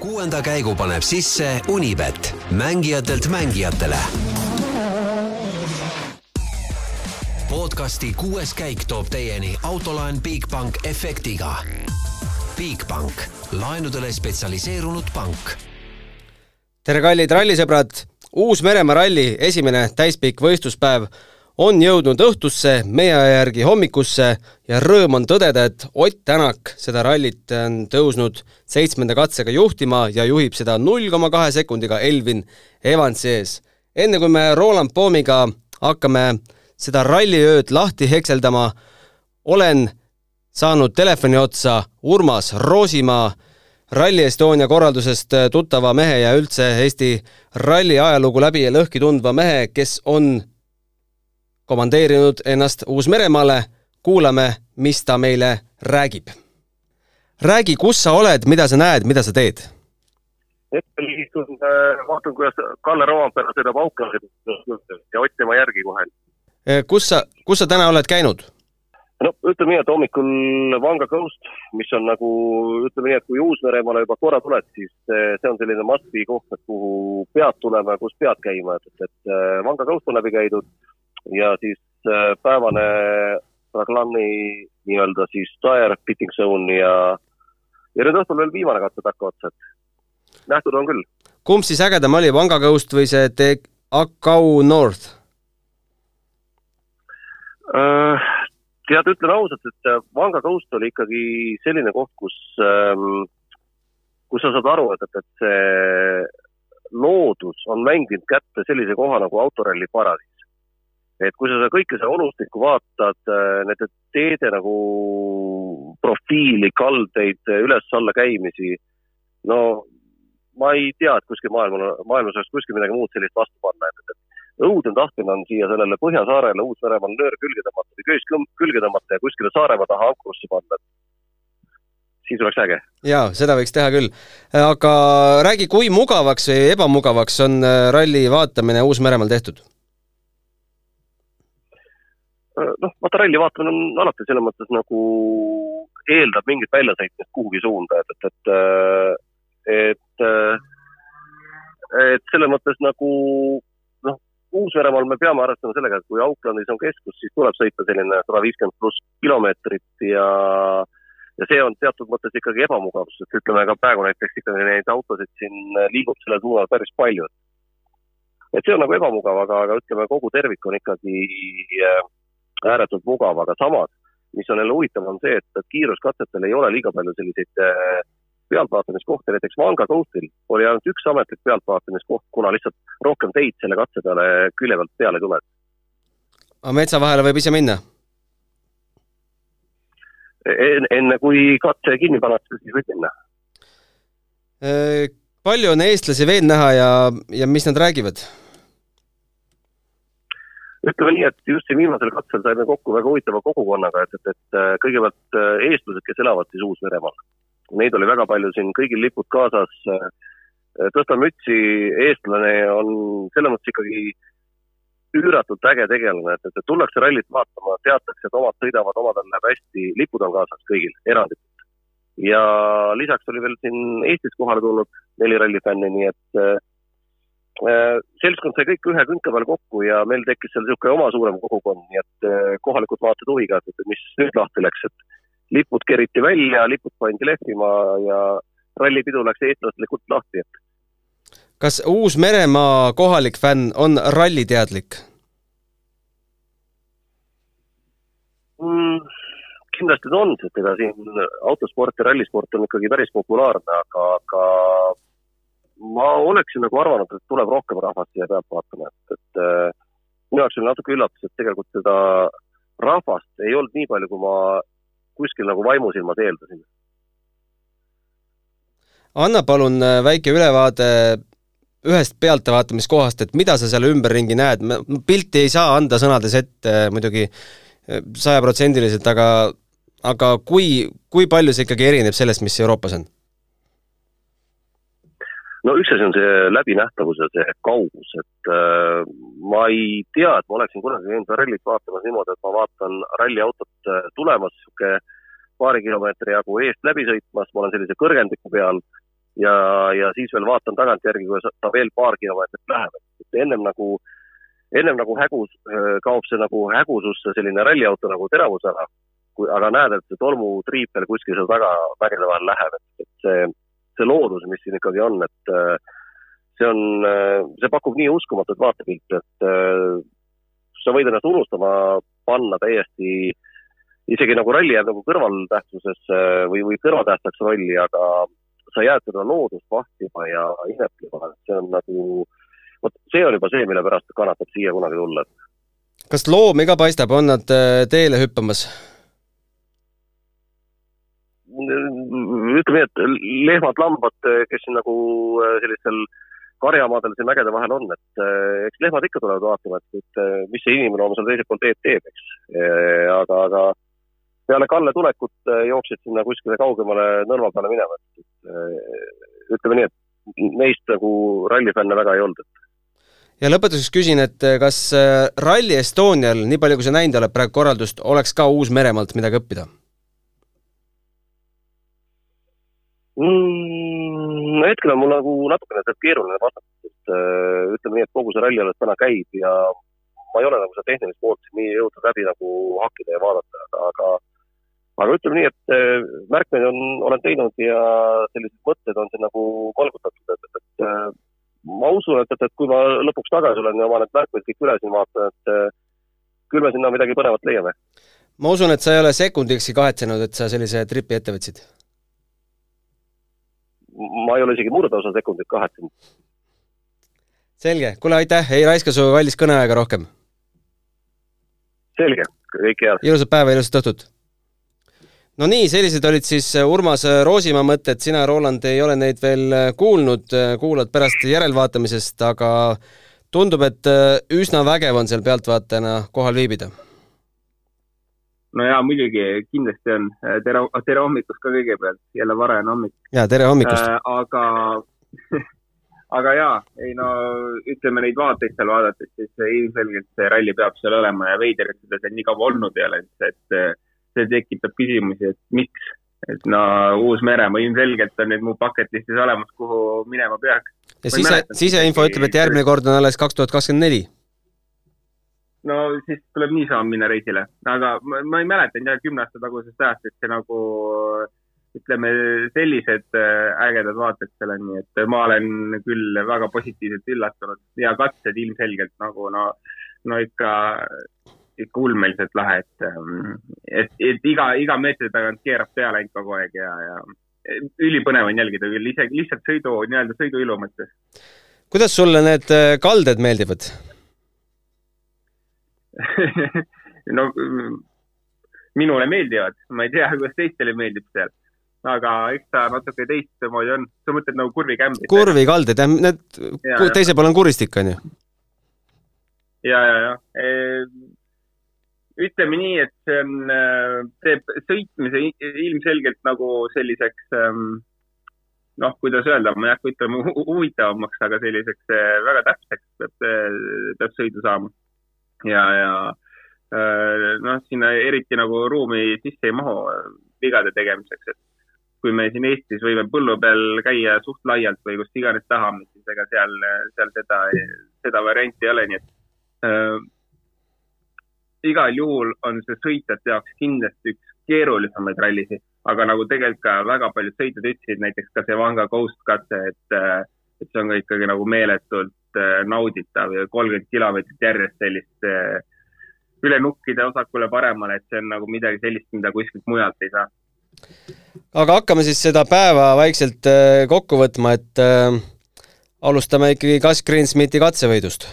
kuuenda käigu paneb sisse Unibet, mängijatelt mängijatele. podcasti kuues käik toob teieni autolaen Bigbank efektiga. Bigbank, laenudele spetsialiseerunud pank. tere, kallid rallisõbrad! Uus-Meremaa ralli esimene täispikk võistluspäev on jõudnud õhtusse, meie järgi hommikusse ja rõõm on tõdeda, et Ott Tänak seda rallit on tõusnud seitsmenda katsega juhtima ja juhib seda null koma kahe sekundiga Elvin Evansi ees. enne kui me Roland Poomiga hakkame seda ralliööd lahti hekseldama, olen saanud telefoni otsa Urmas Roosimaa, Rally Estonia korraldusest tuttava mehe ja üldse Eesti ralli ajalugu läbi ja lõhki tundva mehe, kes on komandeerinud ennast Uus-Meremaale, kuulame, mis ta meile räägib. räägi, kus sa oled, mida sa näed, mida sa teed? hetkel istun, äh, vaatan, kuidas Kalle Roompere sõidab Auklasid ja Ott tema järgi kohe. Äh, kus sa, kus sa täna oled käinud? no ütleme nii, et hommikul Vanga Coast, mis on nagu, ütleme nii, et kui Uus-Meremaale juba korra tuled, siis äh, see on selline must-be koht, et kuhu pead tulema ja kus pead käima, et, et Vanga Coast on läbi käidud ja siis äh, päevane Raglani nii-öelda siis tire fitting zone ja, ja nüüd õhtul veel viimane katse takkaotsa, et nähtud on küll. kumb siis ägedam oli, Vanga Coast või see The Akau North? Äh, tead, ütlen ausalt, et Vanga Coast oli ikkagi selline koht, kus, ähm, kus sa saad aru, et, et, et see loodus on mänginud kätte sellise koha nagu autoralli paradiis et kui sa seda kõike seda olustikku vaatad, äh, nende teede nagu profiili, kaldeid, äh, üles-alla käimisi, no ma ei tea, et kuskil maailmal, maailmas oleks kuskil midagi muud sellist vastu panna, et, et õudne tahtmine on siia sellele Põhjasaarele, Uus-Meremaale nöör külge tõmmata või köis külge tõmmata ja kuskile Saaremaa taha ankrusse panna, et siis oleks äge. jaa, seda võiks teha küll. aga räägi, kui mugavaks või ebamugavaks on äh, ralli vaatamine Uus-Meremaal tehtud? Noh, vaata ralli vaatamine on alati selles mõttes nagu eeldab mingit väljasõitmist kuhugi suunda, et, et, et, et, et selles mõttes nagu noh, Uus-Meremaal me peame arvestama sellega, et kui Aucklandis on keskus, siis tuleb sõita selline sada viiskümmend pluss kilomeetrit ja ja see on teatud mõttes ikkagi ebamugavus, et ütleme ka praegu näiteks ikkagi neid autosid siin liigub sellel suunal päris palju. et see on nagu ebamugav, aga, aga ütleme, kogu tervik on ikkagi äh, ääretult mugav, aga samas, mis on jälle huvitav, on see, et, et kiiruskatsetel ei ole liiga palju selliseid äh, pealtvaatamiskohti, näiteks Vanga Coastil oli ainult üks ametlik pealtvaatamiskoht, kuna lihtsalt rohkem teid selle katse peale külje pealt peale ei tule. aga metsa vahele võib ise minna? En-, enne kui katse kinni pannakse, siis võib minna. Äh, palju on eestlasi veel näha ja, ja mis nad räägivad? Ütleme nii, et just siin viimasel katsel saime kokku väga huvitava kogukonnaga, et, et, et äh, kõigepealt äh, eestlased, kes elavad siis Uus-Meremaal. Neid oli väga palju siin, kõigil lipud kaasas. Äh, tõsta mütsi, eestlane on selles mõttes ikkagi üüratult äge tegelane, et, et tullakse rallit vaatama, teatakse, et omad sõidavad, omadel läheb hästi, lipud on kaasas kõigil, eranditult. ja lisaks oli veel siin Eestis kohale tulnud neli rallifänni, nii et Äh, seltskond sai kõik ühe künka peal kokku ja meil tekkis seal niisugune oma suurem kogukond, nii et äh, kohalikud vaatasid huviga, et mis nüüd lahti läks, et lipud keriti välja, lipud pandi lehvima ja rallipidu läks eestlaslikult lahti, et kas Uus-Meremaa kohalik fänn on ralliteadlik mm,? kindlasti ta on, sest ega siin autosport ja rallisport on ikkagi päris populaarne, aga, aga ma oleksin nagu arvanud, et tuleb rohkem rahvast siia pealt vaatama, et, et äh, minu jaoks oli natuke üllatus, et tegelikult seda rahvast ei olnud nii palju, kui ma kuskil nagu vaimusilmas eeldasin. anna palun äh, väike ülevaade ühest pealtvaatamiskohast, et mida sa seal ümberringi näed, pilti ei saa anda sõnades ette äh, muidugi sajaprotsendiliselt, aga aga kui, kui palju see ikkagi erineb sellest, mis Euroopas on? No üks asi on see läbinähtavus ja see kaugus, et äh, ma ei tea, et ma oleksin kunagi käinud rallit vaatamas niimoodi, et ma vaatan ralliautot äh, tulemas, niisugune paari kilomeetri jagu eest läbi sõitmas, ma olen sellise kõrgendiku peal ja, ja siis veel vaatan tagantjärgi, kui ta veel paar kilomeetrit läheb, et ennem nagu, ennem nagu hägus, kaob see nagu hägususse selline ralliauto nagu teravus ära. kui, aga näed, et see tolmutriip veel kuskil seal taga mägede vahel läheb, et, et see, see loodus, mis siin ikkagi on, et see on, see pakub nii uskumatut vaatepilti, et sa võid ennast unustama panna täiesti, isegi nagu ralli jääb nagu kõrvaltähtsusesse või, või kõrvatähtsaks rolli, aga sa jääd seda loodust vahtima ja imetlema, et see on nagu, vot see on juba see, mille pärast kannatab siia kunagi tulla. kas loomi ka paistab, on nad äh, teele hüppamas? Ütleme nii, et lehmad-lambad, kes siin nagu äh, sellistel karjamaadel siin mägede vahel on, et äh, eks lehmad ikka tulevad vaatama, et, et mis see inimene oma seal teisel pool teed teeb, eks. aga, aga peale Kalle tulekut jooksid sinna kuskile kaugemale nõlva peale minema, et ütleme nii, et neist nagu rallifänne väga ei olnud, et ja lõpetuseks küsin, et kas Rally Estonial, nii palju kui sa näinud oled praegu korraldust, oleks ka Uus-Meremaalt midagi õppida mm,? hetkel on mul nagu natukene sealt keeruline vastata, et äh, ütleme nii, et kogu see ralli alles täna käib ja ma ei ole nagu seda tehnilist poolt nii jõudnud läbi nagu hakkida ja vaadata, aga aga ütleme nii, et eh, märkmeid on, olen teinud ja sellised mõtted on siin nagu kolgutatud, et, et, eh, ma usun, et, et, et kui ma lõpuks tagasi olen ja oma need märkmed kõik üle siin vaatan, et eh, küll me sinna midagi põnevat leiame. ma usun, et sa ei ole sekundikski kahetsenud, et sa sellise tripi ette võtsid? Ma ei ole isegi murdosa sekundit kahetsenud. selge, kuule aitäh, ei raiska su kallis kõneaega rohkem. selge, kõike head. ilusat päeva, ilusat õhtut no nii, sellised olid siis äh, Urmas äh, Roosimaa mõtted, sina, Roland, ei ole neid veel äh, kuulnud, kuulad pärast järelvaatamisest, aga tundub, et üsna vägev on seal pealtvaatajana kohal viibida. No jaa, muidugi, kindlasti on. tere, tere hommikust ka kõigepealt, jälle varajane hommik. jaa, tere hommikust äh,! aga aga jaa, ei no ütleme neid vaateid seal vaadates, siis ilmselgelt see ralli peab seal olema ja veider, et seda seal nii kaua olnud ei ole, et see tekitab küsimusi, et miks. et no Uus-Meremaa ilmselgelt on nüüd mu bucket list'is olemas, kuhu minema peaks. ja sise, siseinfo ütleb, et järgmine kord on alles kaks tuhat kakskümmend neli no siis tuleb niisama minna reisile, aga ma, ma ei mäletanud jah kümne aasta tagusest ajast, et see nagu ütleme, sellised äh, ägedad vaated nii et ma olen küll väga positiivselt üllatunud. Ja katsed ilmselgelt nagu no, no ikka ikka ulmeliselt lahe, et, ähm, et, et iga, iga meetri tagant keerab peale ainult kogu aeg ja, ja ülipõnev on jälgida küll, isegi lihtsalt sõidu, nii-öelda sõiduilu mõttes. kuidas sulle need äh, kalded meeldivad no minule meeldivad, ma ei tea, kuidas teistele meeldib seal aga eks ta natuke teistmoodi on. sa mõtled nagu kurvikambrid? kurvikalded jah, need ja, teisel pool on kuristik, on ju? ja, ja, ja ütleme nii, et see on, äh, teeb sõitmise ilmselgelt nagu selliseks ähm, noh, kuidas öelda, ma ei hakka ütlema huvitavamaks, aga selliseks äh, väga täpseks peab, peab sõidu saama. Ja, ja äh, noh, sinna eriti nagu ruumi sisse ei mahu vigade tegemiseks, et kui me siin Eestis võime põllu peal käia suht laialt või kus iganes tahame, siis ega seal, seal seda, seda varianti ei ole, nii et igal juhul on see sõitjate jaoks kindlasti üks keerulisemaid rallisid, aga nagu tegelikult ka väga paljud sõitjad ütlesid, näiteks ka see Vanga Coast katse, et, et see on ka ikkagi nagu meeletult äh, nauditav ja kolmkümmend kilomeetrit järjest sellist äh, üle nukkide vasakule-paremale, et see on nagu midagi sellist, mida kuskilt mujalt ei saa. aga hakkame siis seda päeva vaikselt äh, kokku võtma, et äh, alustame ikkagi Gus Greensmiti katsevõidust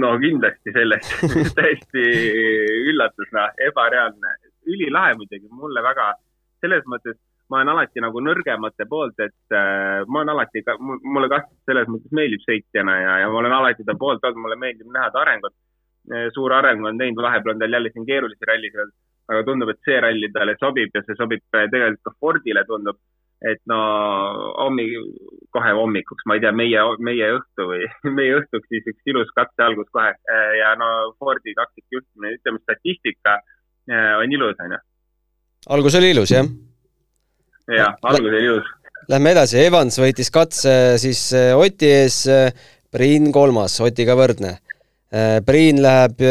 no kindlasti sellest täiesti üllatus, noh, ebareaalne, ülilahe muidugi, mulle väga, selles mõttes ma olen alati nagu nõrgemate poolt, et äh, ma olen alati ka, mulle ka selles mõttes meeldib sõitjana ja, ja ma olen alati ta poolt olnud, mulle meeldib näha ta arengut. Äh, suur areng on teinud, vahepeal on tal jälle siin keerulisi rallisid olnud, aga tundub, et see ralli talle sobib ja see sobib äh, tegelikult ka Fordile tundub et no hommik, kohe hommikuks, ma ei tea, meie, meie õhtu või meie õhtuks siis üks ilus katse algus kohe äh, ja no Fordi kaksikjuhtimine, ütleme statistika on ilus, onju. algus oli ilus, jah? Jah, algus oli ilus. Lähme edasi, Evans võitis katse siis Oti ees, Priin kolmas, Otiga võrdne. Priin läheb,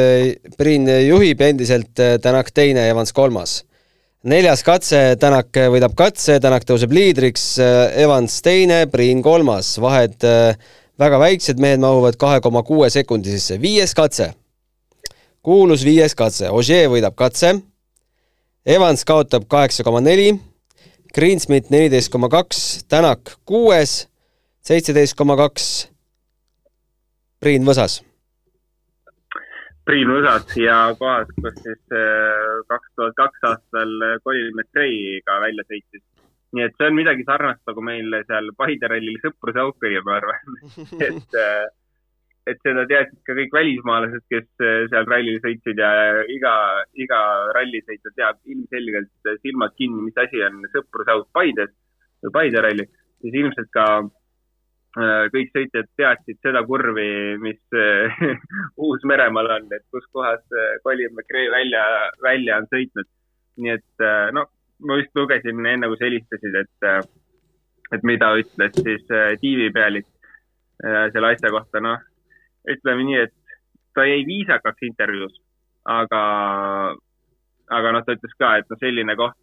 Priin juhib endiselt, Tänak teine, Evans kolmas. neljas katse, Tänak võidab katse, Tänak tõuseb liidriks, Evans teine, Priin kolmas, vahed väga väiksed, mehed mahuvad kahe koma kuue sekundi sisse. viies katse, kuulus viies katse, Ožee võidab katse, Evans kaotab kaheksa koma neli Greensmit neliteist koma kaks, Tänak kuues, seitseteist koma kaks, Priin Võsas. Priin Võsas ja kohas, kus siis äh, kaks tuhat kaks aastal Colin McRae'ga välja sõitis. nii et see on midagi sarnast nagu meil seal Paide rallil sõpruse auk oli, ma arvan et äh, et seda teadsid ka kõik välismaalased, kes äh, seal rallil sõitsid ja iga, iga rallisõitja teab ilmselgelt silmad kinni, mis asi on sõprusaut Paides või Paide ralli, siis ilmselt ka äh, kõik sõitjad teadsid seda kurvi, mis Uus-Meremaal on, et kus kohas Colin McRae välja, välja on sõitnud. nii et no ma just lugesin enne, kui sa helistasid, et, et mida ütles siis tiivipealik selle asja kohta, noh ütleme nii, et ta jäi viisakaks intervjuus, aga, aga noh, ta ütles ka, et noh, selline koht,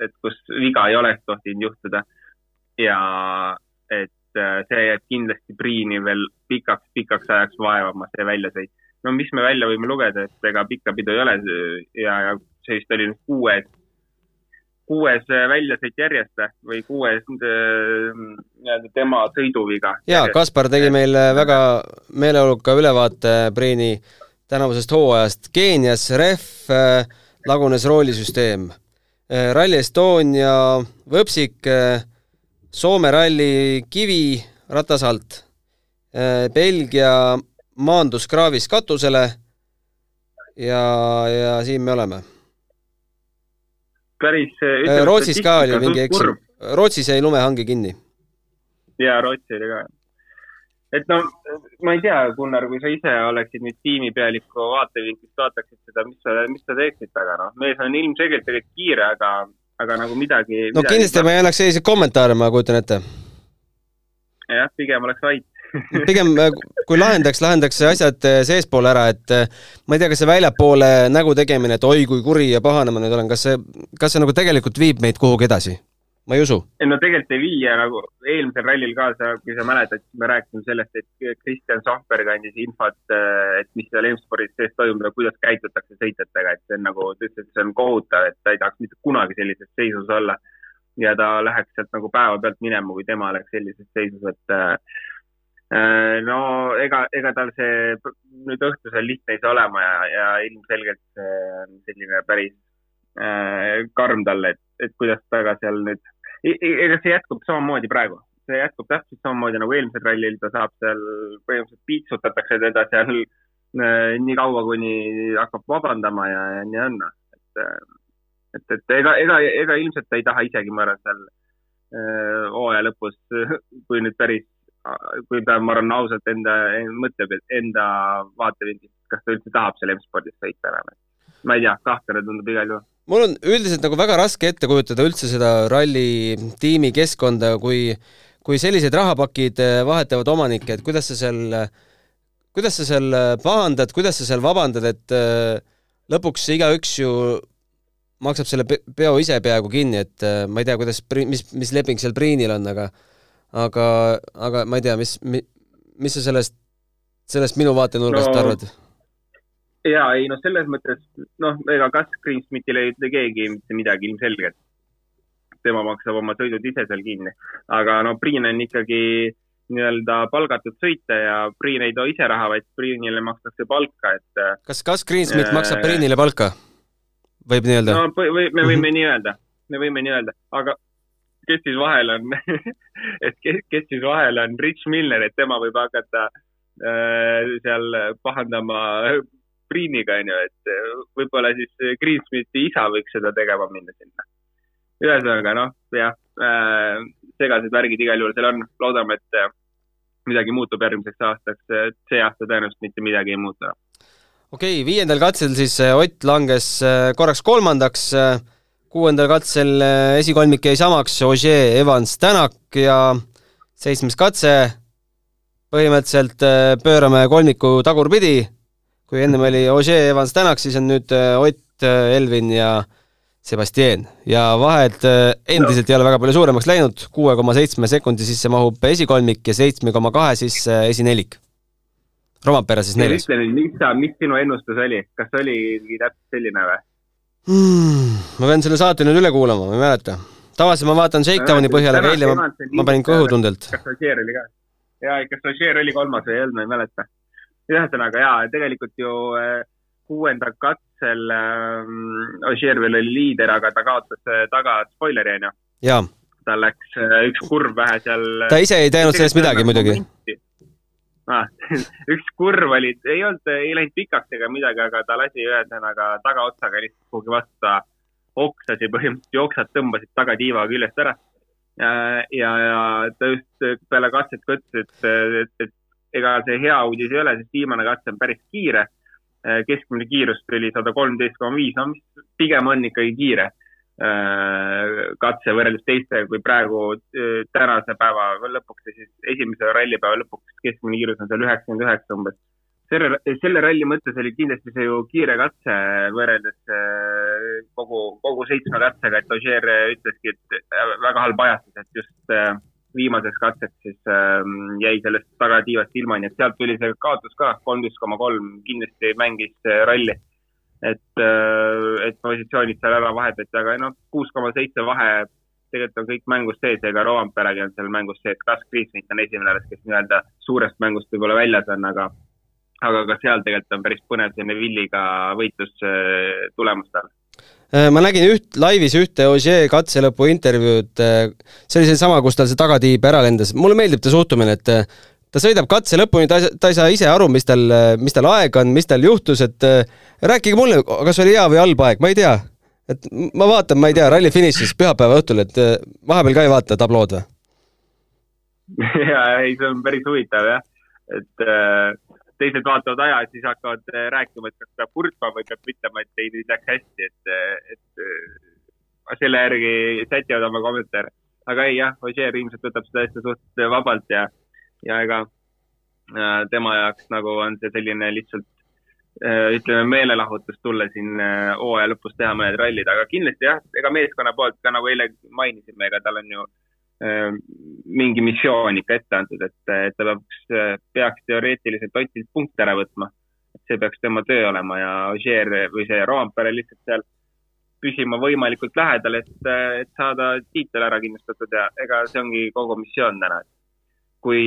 et kus viga ei oleks tohtinud juhtuda ja et äh, see jääb kindlasti Priini veel pikaks-pikaks ajaks vaevama, see väljasõit. no mis me välja võime lugeda, et ega pikka pidu ei ole ja, ja see vist oli nüüd kuues kuues äh, väljasõit järjest või kuues äh, nii-öelda tema sõiduviga. jaa, Kaspar tegi meile väga meeleoluka ülevaate Priini tänavusest hooajast. Keenias rehv, äh, lagunes roolisüsteem. Rally Estonia võpsik, Soome ralli kivi ratase alt. Belgia maandus kraavis katusele ja, ja siin me oleme päris ütleme, Rootsis ka oli mingi eksam, Rootsis jäi lumehange kinni. jaa, Rootsi oli ka. et no ma ei tea, Gunnar, kui sa ise oleksid nüüd tiimipealiku vaatevinklist, vaataksid seda, mis sa, mis sa teeksid taga, noh, mees on ilmselgelt tegelikult kiire, aga, aga nagu midagi no midagi kindlasti ma ei annaks selliseid kommentaare, ma kujutan ette. jah, pigem oleks vait pigem äh, kui lahendaks, lahendaks asjad äh, seespool ära, et äh, ma ei tea, kas see väljapoole nägu tegemine, et oi kui kuri ja pahane ma nüüd olen, kas see, kas see nagu tegelikult viib meid kuhugi edasi? ma ei usu. ei no tegelikult ei vii ja nagu eelmisel rallil ka sa, kui sa mäletad, me rääkisime sellest, et Kristjan Sohberg andis infot, et mis seal M-spordis sees toimub ja kuidas käitutakse sõitjatega, et see on nagu, ta ütles, et see on kohutav, et ta ei tahaks mitte kunagi sellises seisus olla. ja ta läheks sealt nagu päevapealt minema, kui tema oleks sellises seisus, et Äh, no ega, ega tal see nüüd õhtusel lihtne ei saa olema ja, ja ilmselgelt see on selline päris äh, karm talle, et, et kuidas ta ka seal nüüd, ega see jätkub samamoodi praegu, see jätkub täpselt samamoodi nagu eelmisel rallil, ta saab seal, põhimõtteliselt piitsutatakse teda seal äh, nii kaua, kuni hakkab vabandama ja, ja nii on, et, äh, et, et ega, ega, ega ilmselt ta ei taha isegi, ma arvan, seal äh, hooaja lõpus, kui nüüd päris kui ta, ma arvan, ausalt enda, mõtleb, et enda vaatevinklist, kas ta üldse tahab seal M-spordis sõita enam. ma ei tea, kahtlane tundub igal juhul. mul on üldiselt nagu väga raske ette kujutada üldse seda ralli tiimi keskkonda, kui kui sellised rahapakid eh, vahetavad omanikke, et kuidas sa seal, kuidas sa seal pahandad, kuidas sa seal vabandad, et lõpuks igaüks ju maksab selle peo ise peaaegu kinni, et ma ei tea, kuidas, mis, mis leping seal Priinil on, aga aga, aga ma ei tea, mis, mis sa sellest, sellest minu vaatenurgast no, arvad? ja ei noh, selles mõttes noh, ega kas Greensmitile ei ütle keegi mitte midagi ilmselgelt. tema maksab oma sõidud ise seal kinni, aga no Priin on ikkagi nii-öelda palgatud sõitja ja Priin ei too ise raha, vaid Priinile makstakse palka, et. kas, kas Greensmit äh, maksab Priinile palka? võib nii öelda? no või, me võime nii öelda, me võime nii öelda, aga kes siis vahel on et kes, kes siis vahel on Rich Miller, et tema võib hakata äh, seal pahandama Priiniga, onju, et äh, võib-olla siis Greensmiti isa võiks seda tegema minna sinna. ühesõnaga, noh, jah äh,, segased värgid igal juhul seal on, loodame, et äh, midagi muutub järgmiseks aastaks, see aasta tõenäoliselt mitte midagi ei muutu. okei okay,, viiendal katsel siis äh, Ott langes korraks kolmandaks kuuendal katsel äh, esikolmik jäi samaks, Ogier, Evans, Tänak ja seitsmes katse, põhimõtteliselt äh, pöörame kolmiku tagurpidi, kui ennem oli Ogier, Evans, Tänak, siis on nüüd äh, Ott, Elvin ja Sebastien ja vahed endiselt ei ole väga palju suuremaks läinud, kuue koma seitsme sekundi sisse mahub esikolmik ja seitsme koma kahe sisse esinelik. Rompera siis neljas. ütle nüüd, mis sa, mis sinu ennustus oli, kas oligi täpselt selline või? Hmm,? ma pean selle saate nüüd üle kuulama, ma ei mäleta. tavaliselt ma vaatan Shakedowni põhjal, aga eile ma, ma panin kõhutundelt. kas Ožeer oli ka? jaa, kas Ožeer oli kolmas või ei olnud, ma ei mäleta. ühesõnaga jaa, tegelikult ju äh, kuuendal katsel äh, Ožeer veel oli liider, aga ta kaotas äh, taga spoileri, onju. tal läks äh, üks kurv vähe seal. ta ise ei teinud sellest midagi muidugi ah, üks kurv oli, ei olnud, ei läinud pikaks ega midagi, aga ta lasi ühesõnaga tagaotsaga lihtsalt kuhugi vastu, oksasi põhimõtteliselt, jooksjad tõmbasid tagatiiva küljest ära. ja, ja, ta just peale katset ka ütles, et, et, et ega see hea uudis ei ole, sest viimane katse on päris kiire. keskmine kiirus tuli sada kolmteist koma viis, no mis pigem on ikkagi kiire katse võrreldes teistega, kui praegu äh, tänase päeva lõpuks siis esimese rallipäeva lõpuks keskmine kiirus on seal üheksakümmend üheksa umbes. selle, selle ralli mõttes oli kindlasti see ju kiire katse võrreldes äh, kogu, kogu seitsme katsega, et Ogier ütleski, et väga halb ajastus, et just viimaseks katseks siis ähm, jäi sellest tagatiivast ilma, nii et sealt tuli see kaotus ka, kolmteist koma kolm kindlasti mängis ralli et, äh, et positsioonid seal ära vahetati, aga noh, kuus koma seitse vahe tegelikult on kõik mängus sees, ega Rovanperagi on seal mängus sees, Gus Kriismit on esimene kes nii-öelda suurest mängust võib-olla väljas on, aga aga ka seal tegelikult on päris põnev see Neville'iga võitlus äh, tulemustel äh, ma nägin üht, laivis ühte Ogier katselõpu intervjuud, see oli seesama, kus tal see tagatiib ära lendas, mulle meeldib ta suhtumine, et ta sõidab katse lõpuni, ta, ta ei saa ise aru, mis tal, mis tal aeg on, mis tal juhtus, et äh, rääkige mulle, kas oli hea või halb aeg, ma ei tea. et ma vaatan, ma ei tea, ralli finišis pühapäeva õhtul, et äh, vahepeal ka ei vaata tablood või? ja ei, see on päris huvitav jah, et äh, teised vaatavad aja, siis hakkavad rääkima, et kas peab kurtma või peab ütlema, et ei, nüüd läks hästi, et, et selle järgi sätivad oma kommentaare. aga ei jah, Ožeer ilmselt võtab seda asja suht vabalt ja ja ega äh, tema jaoks nagu on see selline lihtsalt äh, ütleme, meelelahutus tulla siin äh, hooaja lõpus teha mõned rallid, aga kindlasti jah, ega meeskonna poolt ka nagu eile mainisime, ega tal on ju mingi missioon ikka ette antud, et, et ta peaks, peaks teoreetiliselt Otilt punkte ära võtma. see peaks tema töö olema ja Ogier või see Roompere lihtsalt seal püsima võimalikult lähedal, et, et saada tiitel ära kindlustatud ja ega see ongi kogu missioon täna, et kui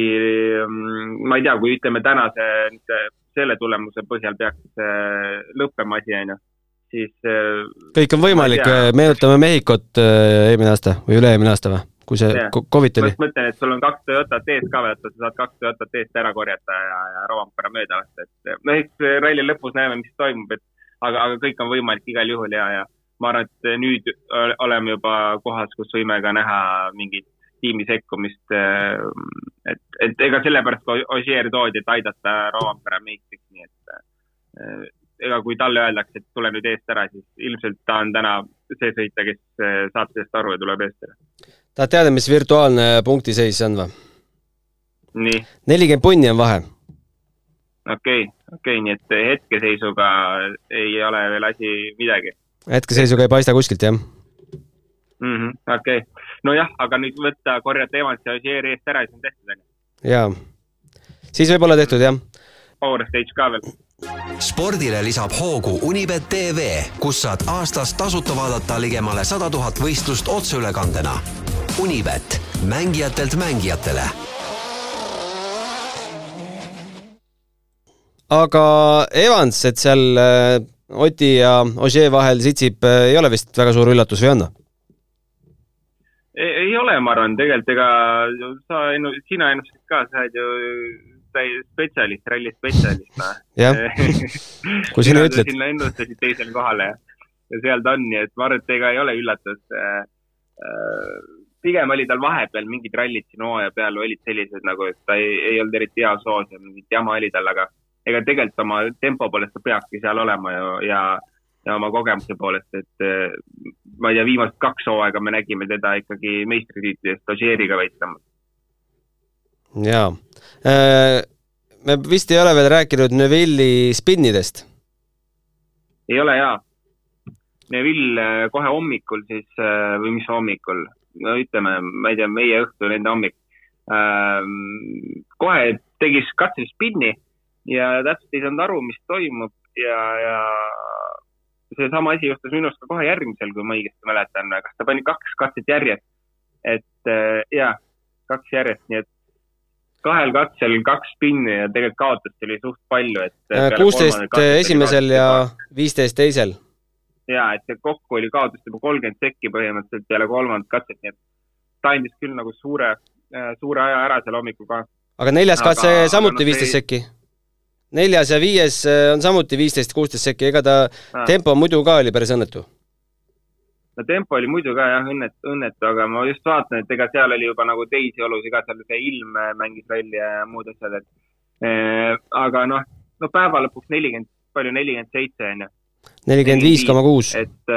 mm, ma ei tea, kui ütleme tänase selle tulemuse põhjal peaks lõppema asi, onju, siis. Äh, kõik on võimalik, meenutame Mehhikot äh, eelmine aasta või üle-eelmine aasta või? kui see yeah. Covid oli. ma mõtlen, et sul on kaks Toyotat ees ka et sa saad kaks Toyotat eest ära korjata ja, ja Rovanpera mööda lasta, et noh, eks ralli lõpus näeme, mis toimub, et aga, aga kõik on võimalik igal juhul ja, ja ma arvan, et nüüd oleme juba kohas, kus võime ka näha mingit tiimi sekkumist. Äh, et, et ega sellepärast ka Ossier toodi, et aidata Rovanpera meistriks, nii et äh, ega kui talle öeldakse, et tule nüüd eest ära, siis ilmselt ta on täna see sõitja, kes äh, saab sellest aru ja tuleb eest ära. tahad teada, mis virtuaalne punktiseis on või? nii. nelikümmend punni on vahe. okei okay,, okei okay,, nii et hetkeseisuga ei ole veel asi midagi. hetkeseisuga ei paista kuskilt, jah mm -hmm,. okei okay., nojah, aga nüüd võtta, korjata Evans ja Ossier eest ära, siis on tehtud, on ju? jaa, siis võib olla tehtud, jah. Power stage ka veel spordile lisab hoogu Unibet tv, kus saad aastas tasuta vaadata ligemale sada tuhat võistlust otseülekandena. Unibet, mängijatelt mängijatele. aga Evans, et seal äh, Oti ja Ogier vahel sitsib, äh, ei ole vist väga suur üllatus või on? Ei ole, ma arvan, tegelikult ega sa sina ennustasid ka, sa oled ju spetsialist, ralli spetsialist, noh. jah, kui sina ütled. sinna ennustasid teisele kohale ja, ja seal ta on, nii et ma arvan, et ega ei ole üllatus äh,. Äh, pigem oli tal vahepeal mingid rallid siin hooaja peal olid sellised nagu, et ta ei, ei olnud eriti hea soos ja mingit jama oli tal, aga ega tegelikult oma tempo poolest ta peabki seal olema ju ja, ja oma kogemuse poolest, et äh, ma ei tea, viimased kaks hooaega me nägime teda ikkagi meistritiitli eest Ožeeriga võitlemas. jaa. me vist ei ole veel rääkinud Neville'i spinnidest. ei ole hea. Neville äh, kohe hommikul siis äh, või mis hommikul, no ütleme, ma ei tea, meie õhtu, nende hommik. kohe tegi katse spinni ja täpselt ei saanud aru, mis toimub ja, ja seesama asi juhtus minu arust ka kohe järgmisel, kui ma õigesti mäletan, kas ta pani kaks katset järjest. et äh, jaa, kaks järjest, nii et kahel katsel kaks spinni ja tegelikult kaotust oli suht palju, et. Äh, kuusteist esimesel ja viisteist teisel. ja et see kokku oli kaotust juba kolmkümmend sekki põhimõtteliselt peale kolmandat katset, nii et ta andis küll nagu suure, suure aja ära seal hommikul ka. aga neljas katse aga samuti viisteist sekki. Neljas ja viies äh, on samuti viisteist, kuusteist sekki, ega ta Ah. tempo muidu ka oli päris õnnetu. no tempo oli muidu ka jah õnnetu, õnnetu, aga ma just vaatan, et ega seal oli juba nagu teisi olusid ka, seal see ilm äh, mängis välja ja muud asjad, et eh, aga noh, no päeva lõpuks nelikümmend, palju, nelikümmend seitse on ju, nelikümmend viis koma kuus. et,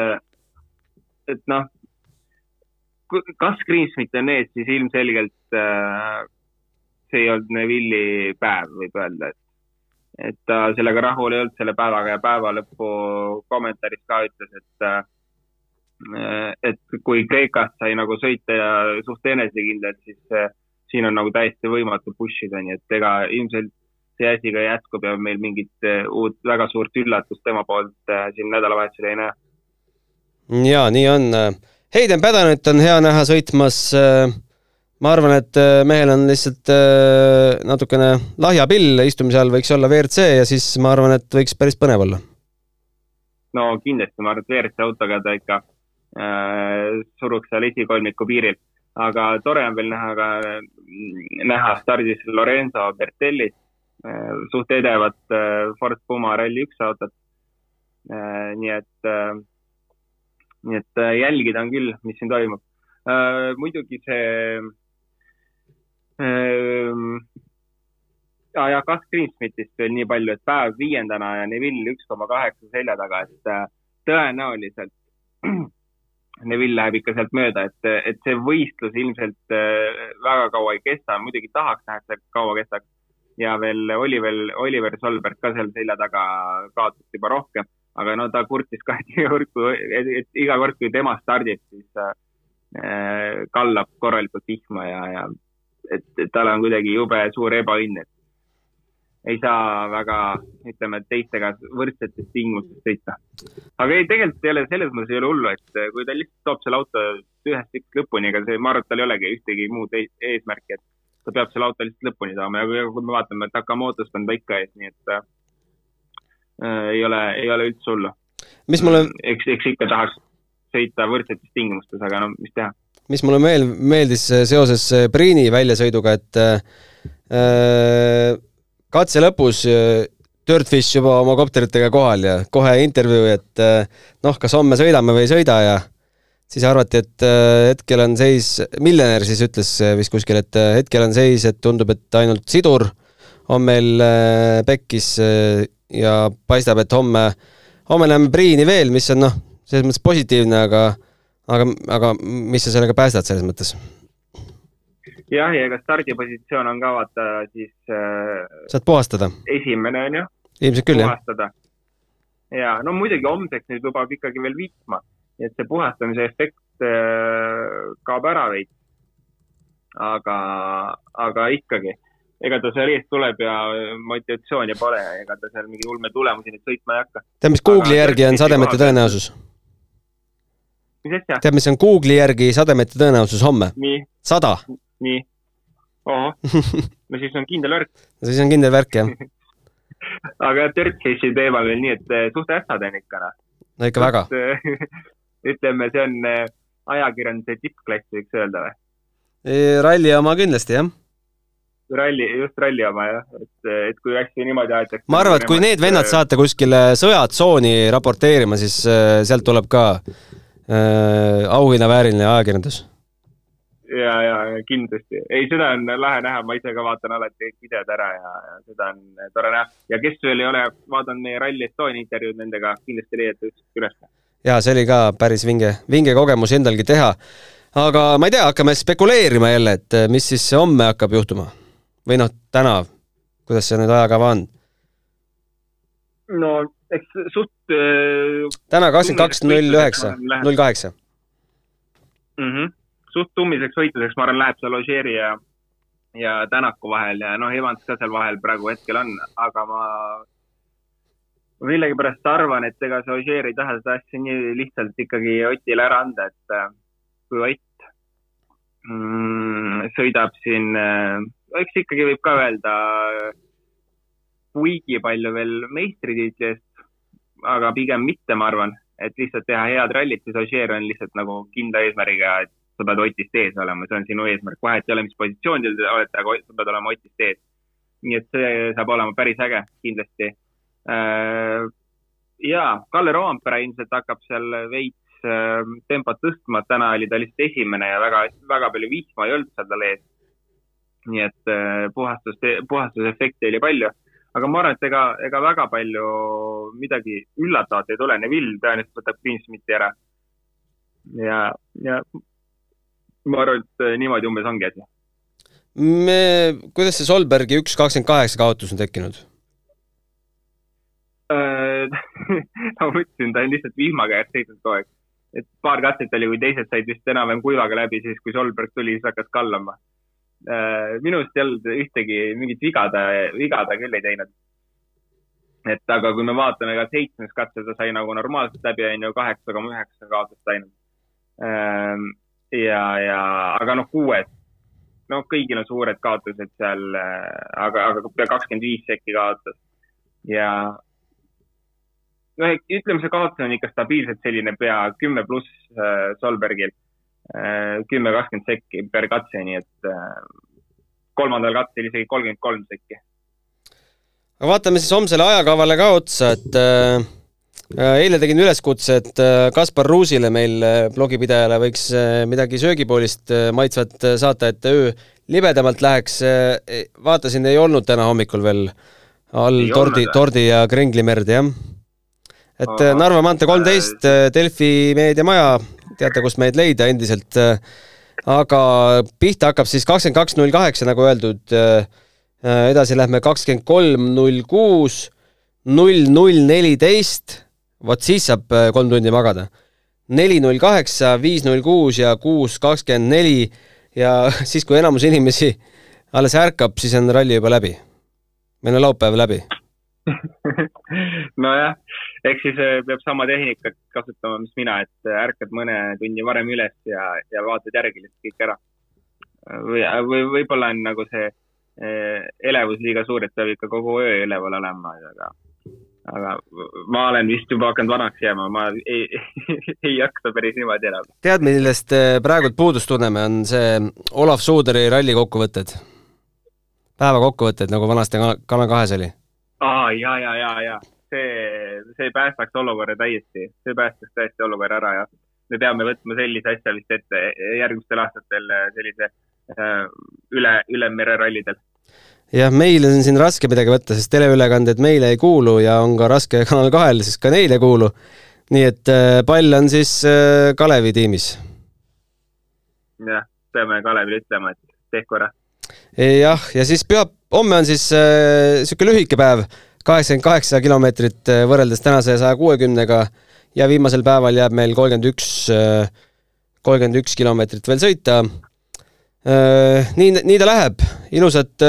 et noh, kas Greensmit on ees, siis ilmselgelt äh, see ei olnud Neville'i päev, võib öelda, et et ta sellega rahul ei olnud selle päevaga ja päeva lõpu kommentaaris ka ütles, et äh, et kui Kreekas sai nagu sõita ja suht enesekindlalt, siis äh, siin on nagu täiesti võimatu push ida, nii et ega ilmselt see asi ka jätkub ja meil mingit äh, uut väga suurt üllatust tema poolt äh, siin nädalavahetusel ei näe. jaa, nii on. Hayden Padanit on hea näha sõitmas. Ma arvan, et äh, mehel on lihtsalt äh, natukene lahja pill istumise all, võiks olla WRC ja siis ma arvan, et võiks päris põnev olla. no kindlasti, ma arvan, et WRC autoga ta ikka äh, suruks seal esikolmiku piiril, aga tore on veel näha ka, näha stardis Lorenzo Bertelli äh,, suht edevat äh, Ford Puma Rally1 autot äh,. nii et äh,, nii et äh, jälgida on küll, mis siin toimub äh,. muidugi see äh, ja, ja Gus Greensmitist veel nii palju, et päev viiendana ja Neville üks koma kaheksa selja taga, et äh, tõenäoliselt Neville läheb ikka sealt mööda, et, et see võistlus ilmselt äh, väga kaua ei kesta, muidugi tahaks näha, et see kaua kestaks. ja veel Oliver, Oliver Solberg ka seal selja taga kaotas juba rohkem, aga no ta kurtis ka, et iga kord, kui, iga kord, kui tema stardib, siis äh, kallab korralikult vihma ja, ja et, et tal on kuidagi jube suur ebaõnn, et ei saa väga, ütleme, teistega võrdsetes tingimustes sõita. aga ei, tegelikult ei ole, selles mõttes ei ole hullu, et kui ta lihtsalt toob selle auto ühest tiksust lõpuni, ega see, ma arvan, et tal ei olegi ühtegi muud e- eesmärki, et ta peab selle auto lihtsalt lõpuni saama ja kui, me vaatame, et Akamotost on ta ikka ees, nii et äh, ei ole, ei ole üldse hullu. mis mulle, eks, eks ikka tahaks sõita võrdsetes tingimustes, aga no mis teha. mis mulle meel-, meeldis seoses Priini väljasõiduga, et äh, katse lõpus äh, Dirtfish juba oma kopteritega kohal ja kohe intervjuu, et äh, noh, kas homme sõidame või ei sõida ja siis arvati, et äh, hetkel on seis, miljonär siis ütles äh, vist kuskil, et äh, hetkel on seis, et tundub, et ainult sidur on meil äh, pekkis äh, ja paistab, et homme, homme näeme Priini veel, mis on noh, selles mõttes positiivne, aga aga, aga mis sa sellega päästad selles mõttes? jah, ja ega stardipositsioon on ka vaata siis äh, saad puhastada? esimene on ju, ilmselt küll, jah. ja no muidugi homseks nüüd lubab ikkagi veel vihma, nii et see puhastamise efekt äh, kaob ära veits. aga, aga ikkagi, ega ta seal ees tuleb ja motivatsiooni pole ega ta seal mingi ulme tulemusi nüüd sõitma ei hakka. tead, mis Google'i järgi on sademete tõenäosus? Mis asja? tead, mis on Google'i järgi sademete tõenäosus homme? sada. nii. ohoh, no siis on kindel värk. siis on kindel värk, jah. aga Dirtcase'i teemal veel nii, et eh, suht ässad on ikka noh. no ikka väga. ütleme, see on eh, ajakirjanduse tippklass, võiks öelda või? ralli oma kindlasti, jah. ralli, just ralli oma jah, et, et kui hästi niimoodi aetakse. ma arvan, et kui need vennad saate kuskile sõjatsooni raporteerima, siis sealt tuleb ka auhinnavääriline ajakirjandus. ja, ja kindlasti. ei, seda on lahe näha, ma ise ka vaatan alati kõik videod ära ja, ja seda on tore näha. ja kes veel ei ole vaadanud meie Rally Estonia intervjuud nendega, kindlasti leiate üles. ja see oli ka päris vinge, vinge kogemus endalgi teha. aga ma ei tea, hakkame spekuleerima jälle, et eh, mis siis homme hakkab juhtuma? või noh, täna, kuidas see nüüd ajakava on? No eks suht äh, täna kakskümmend kaks null üheksa, null kaheksa. Mhm. suht tummiseks võitluseks, ma arvan, läheb seal Ožeeri ja, ja Tänaku vahel ja noh, Evans ka seal vahel praegu hetkel on, aga ma millegipärast arvan, et ega see Ožeer ei taha seda asja nii lihtsalt ikkagi Otile ära anda, et äh, kui Ott mm, sõidab siin, äh, eks ikkagi võib ka öelda kuigi palju veel meistritiitli eest, aga pigem mitte, ma arvan, et lihtsalt teha head rallit, siis Ožeer on lihtsalt nagu kindla eesmärgiga, et sa pead Otist ees olema, see on sinu eesmärk, vahet ei ole, mis positsioonil te olete, aga sa pead olema Otist ees. nii et see saab olema päris äge, kindlasti. Äh, ja Kalle Roompere ilmselt hakkab seal veits äh, tempot tõstma, täna oli ta lihtsalt esimene ja väga, väga palju vihma ei olnud seal tal ees. nii et äh, puhastust, puhastusefekti oli palju aga ma arvan, et ega, ega väga palju midagi üllatavat ei tule, Neville tõenäoliselt võtab Greensmiti ära. ja, ja ma arvan, et niimoodi umbes ongi asi. me, kuidas see Solbergi üks kakskümmend kaheksa kaotus on tekkinud? Äh, ma mõtlesin, ta on lihtsalt vihma käes seisnud kogu aeg. et paar katset oli, kui teised said vist enam-vähem kuivaga läbi, siis kui Solberg tuli, siis hakkas kallama Äh, minu arust ei olnud ühtegi mingit viga ta, viga ta küll ei teinud. et aga kui me vaatame ka seitsmes katse, ta sai nagu normaalselt läbi, on ju, kaheksa koma üheksa kaotust ainult. Ähm, ja, ja, aga noh, kuues, no kõigil on suured kaotused seal, äh, aga, aga pea kakskümmend viis sekki kaotas. ja noh, ütleme, see kaotus on ikka stabiilselt selline pea kümme pluss äh, Solbergil Äh, kümme, kakskümmend sekki per katse, nii et äh, kolmandal katsel isegi kolmkümmend kolm sekki. aga vaatame siis homsele ajakavale ka otsa, et äh, äh eile tegin üleskutse, et Kaspar Ruusile, meil blogipidajale, võiks midagi söögipoolist maitsvat saata, et öö libedamalt läheks. vaatasin, ei olnud täna hommikul veel all ei tordi, tordi ja kringlimerd, jah. et. Narva maantee kolmteist, Delfi meediamaja teate, kust meid leida endiselt. Äh, aga pihta hakkab siis kakskümmend kaks null kaheksa, nagu öeldud. Äh, äh, edasi lähme kakskümmend kolm null kuus, null null neliteist. vot siis saab kolm tundi magada. neli null kaheksa, viis null kuus ja kuus kakskümmend neli ja siis, kui enamus inimesi alles ärkab, siis on ralli juba läbi. meil on laupäev läbi nojah, eks siis äh, peab sama tehnikat kasutama, mis mina, et äh, ärkad mõne tunni varem üles ja, ja vaatad järgi lihtsalt kõik ära. või, või võib-olla on nagu see äh, elevus liiga suur, et peab ikka kogu öö üleval olema, aga, aga ma olen vist juba hakanud vanaks jääma, ma ei, ei jaksa päris niimoodi enam. tead, millest praegult puudust tunneme, on see Olav Suuderi ralli kokkuvõtted? päeva kokkuvõtted, nagu vanasti Kanal kahes oli aa, ja, ja, ja, ja see, see päästaks olukorra täiesti, see päästaks täiesti olukorra ära, jah. me peame võtma sellise asja vist ette järgmistel aastatel sellise äh, üle, ülemererallidel. jah, meil on siin raske midagi võtta, sest teleülekanded meile ei kuulu ja on ka raske Kanal kahel, siis ka neile ei kuulu. nii et äh, pall on siis äh, Kalevi tiimis. jah, peame Kalevile ütlema, et tehku ära. jah, ja siis pühap-, homme on siis niisugune äh, lühike päev, kaheksakümmend kaheksa kilomeetrit äh, võrreldes tänase saja kuuekümnega ja viimasel päeval jääb meil kolmkümmend üks, äh, kolmkümmend üks kilomeetrit veel sõita. Äh, nii, nii ta läheb, ilusat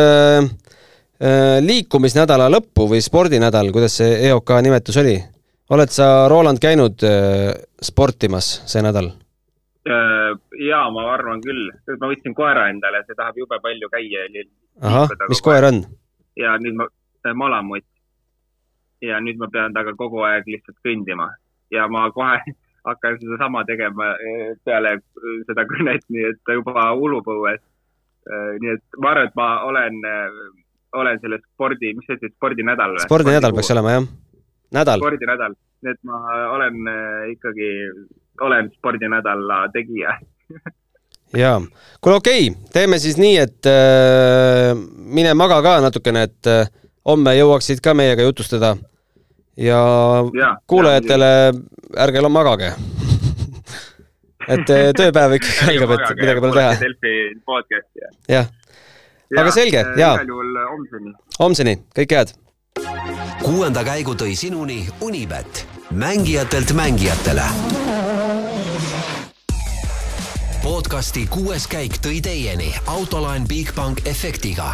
liikumisnädala lõppu või spordinädal, kuidas see EOK nimetus oli? oled sa, Roland, käinud sportimas see nädal? jaa, ma arvan küll, ma võtsin koera endale, see tahab jube palju käia. ahah, mis koer on? ja nüüd ma, malamutt ja nüüd ma pean temaga kogu aeg lihtsalt kõndima ja ma kohe hakkan sedasama tegema eh, peale seda kõnet, nii et juba ulupõues. Eh, nii et ma arvan, et ma olen, olen selle spordi, mis see siis, spordinädal või? spordinädal peaks olema, jah. nädal. spordinädal, nii et ma olen ikkagi, olen spordinädala tegija jaa, kuule okei okay,, teeme siis nii, et äh, mine maga ka natukene, et äh, homme jõuaksid ka meiega jutustada. ja, ja kuulajatele ärge magage et äh, tööpäev ikkagi algab, et midagi pole teha. Delfi podcasti ja. jah, aga selge, äh, jaa. igal juhul homseni. homseni, kõike head. kuuenda käigu tõi sinuni Unibet, mängijatelt mängijatele podcasti kuues käik tõi teieni autolaen Bigbank efektiga.